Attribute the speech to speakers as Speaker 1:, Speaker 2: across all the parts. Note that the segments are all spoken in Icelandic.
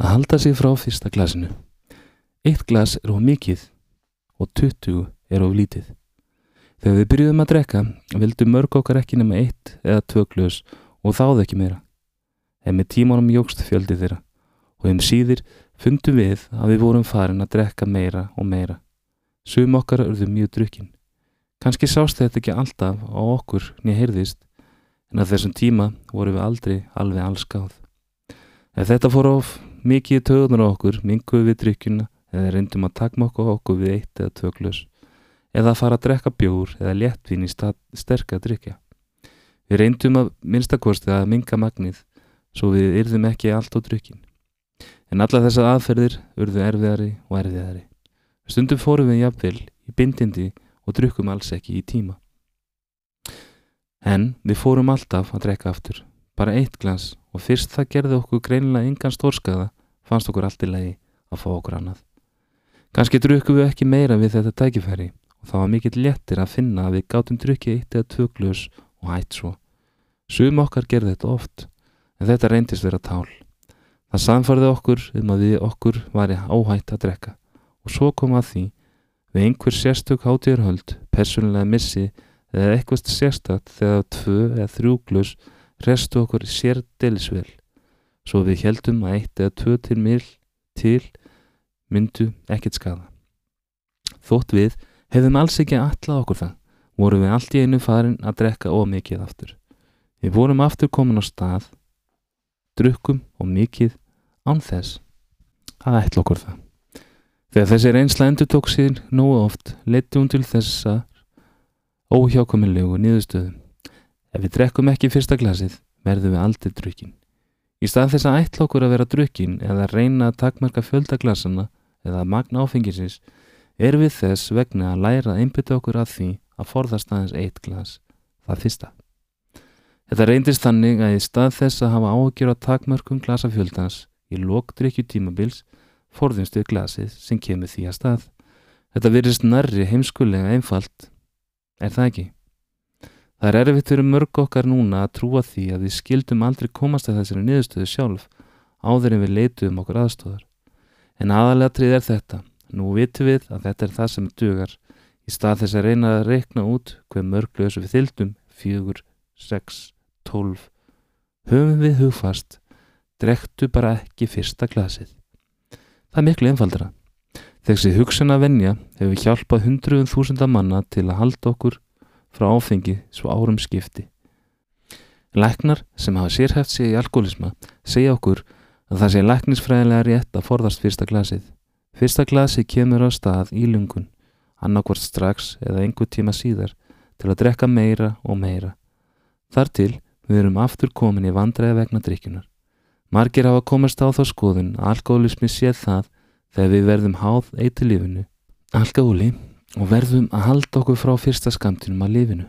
Speaker 1: Að halda sig frá fyrsta glasinu. Eitt glas er of mikið og 20 er of lítið. Þegar við byrjuðum að drekka vildu mörg okkar ekki nema eitt eða tvö glös og þáðu ekki meira. En með tímanum jógst fjöldi þeirra og um síðir fundum við að við vorum farin að drekka meira og meira. Sum okkar urðu mjög drukkin. Kanski sást þetta ekki alltaf á okkur nýja heyrðist en að þessum tíma vorum við aldrei alveg allskáð. Ef þetta fór of mikið töðunar á okkur, minguðu við drikkjuna eða reyndum að takmokka okkur við eitt eða tvö glös eða að fara að drekka bjór eða léttvin í sterka að drikja. Við reyndum að minnstakosti að minga magnið svo við yrðum ekki allt á drikkin. En alla þessar aðferðir urðu erfiðari og erfiðari. Stundum fórum við jafnvel í bindindi og drukkum alls ekki í tíma. En við fórum alltaf að drekka aftur, bara eitt glans og fyrst það gerði okkur greinilega engan stórskaða fannst okkur allt í lagi að fá okkur annað. Kanski drukkum við ekki meira við þetta tækifæri og það var mikill léttir að finna að við gátum drukkið eitt eða tvö glös og hætt svo. Sum okkar gerði þetta oft, en þetta reyndist vera tál. Það samfarði okkur um að við okkur væri áhætt að drekka og svo kom að því við einhver sérstök hátíðarhöld, personlega missi eða eitthvað sérstakt þegar tvö eða þrjú glös restu okkur sér delisvel. Svo við heldum að eitt eða tvö til mil til myndu ekkert skada. Þótt við hefðum alls ekki allað okkur það, vorum við allt í einu farin að drekka ómikið aftur. Við vorum aftur komin á stað, drukkum og mikið án þess að ætla okkur það. Þegar þessi reynsla endur tók sér nógu oft, leti hún til þessa óhjákomilegu niðurstöðu. Ef við drekkum ekki fyrsta glasið, verðum við aldrei drukkin. Í stað þess að ætla okkur að vera drukkin eða reyna að takmarka fjöldaglasana eða magna áfengisins, er við þess vegna að læra að einbytta okkur að því að forðast aðeins eitt glas, það fyrsta. Þetta reyndist þannig að í stað þess að hafa áhugjur á takmörkum glasafjöldans í lókdrykju tímabils forðumst við glasið sem kemur því að stað. Þetta virðist nærri heimskulega einfalt, er það ekki? Það er erfitt fyrir mörg okkar núna að trúa því að við skildum aldrei komast að þessari niðurstöðu sjálf áður en við leituðum okkur aðstóðar. En aðalega trið er þetta. Nú vitum við að þetta er það sem dugar í stað þess að reyna að reikna út hver mörglösu við þildum, fjögur, sex, tólf. Höfum við hugfast, drektu bara ekki fyrsta glasið. Það er miklu einfaldra. Þessi hugsun að venja hefur hjálpað hundruðum þúsunda manna til að halda okkur frá áfengi svo árum skipti. Læknar sem hafa sérhæft sig í alkoholisma segja okkur að það sé læknisfræðilega rétt að forðast fyrsta glasið. Fyrsta glasið kemur á stað í lungun, annarkvort strax eða einhver tíma síðar til að drekka meira og meira. Þar til við erum aftur komin í vandræða vegna drikjunar. Margir hafa komast á þá skoðun að alkoholismi sé það þegar við verðum háð eitt í lífinu. Alkoholi og verðum að halda okkur frá fyrsta skamtinum að lifinu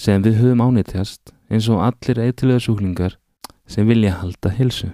Speaker 1: sem við höfum ánýttjast eins og allir eitthilega sjúklingar sem vilja halda hilsu.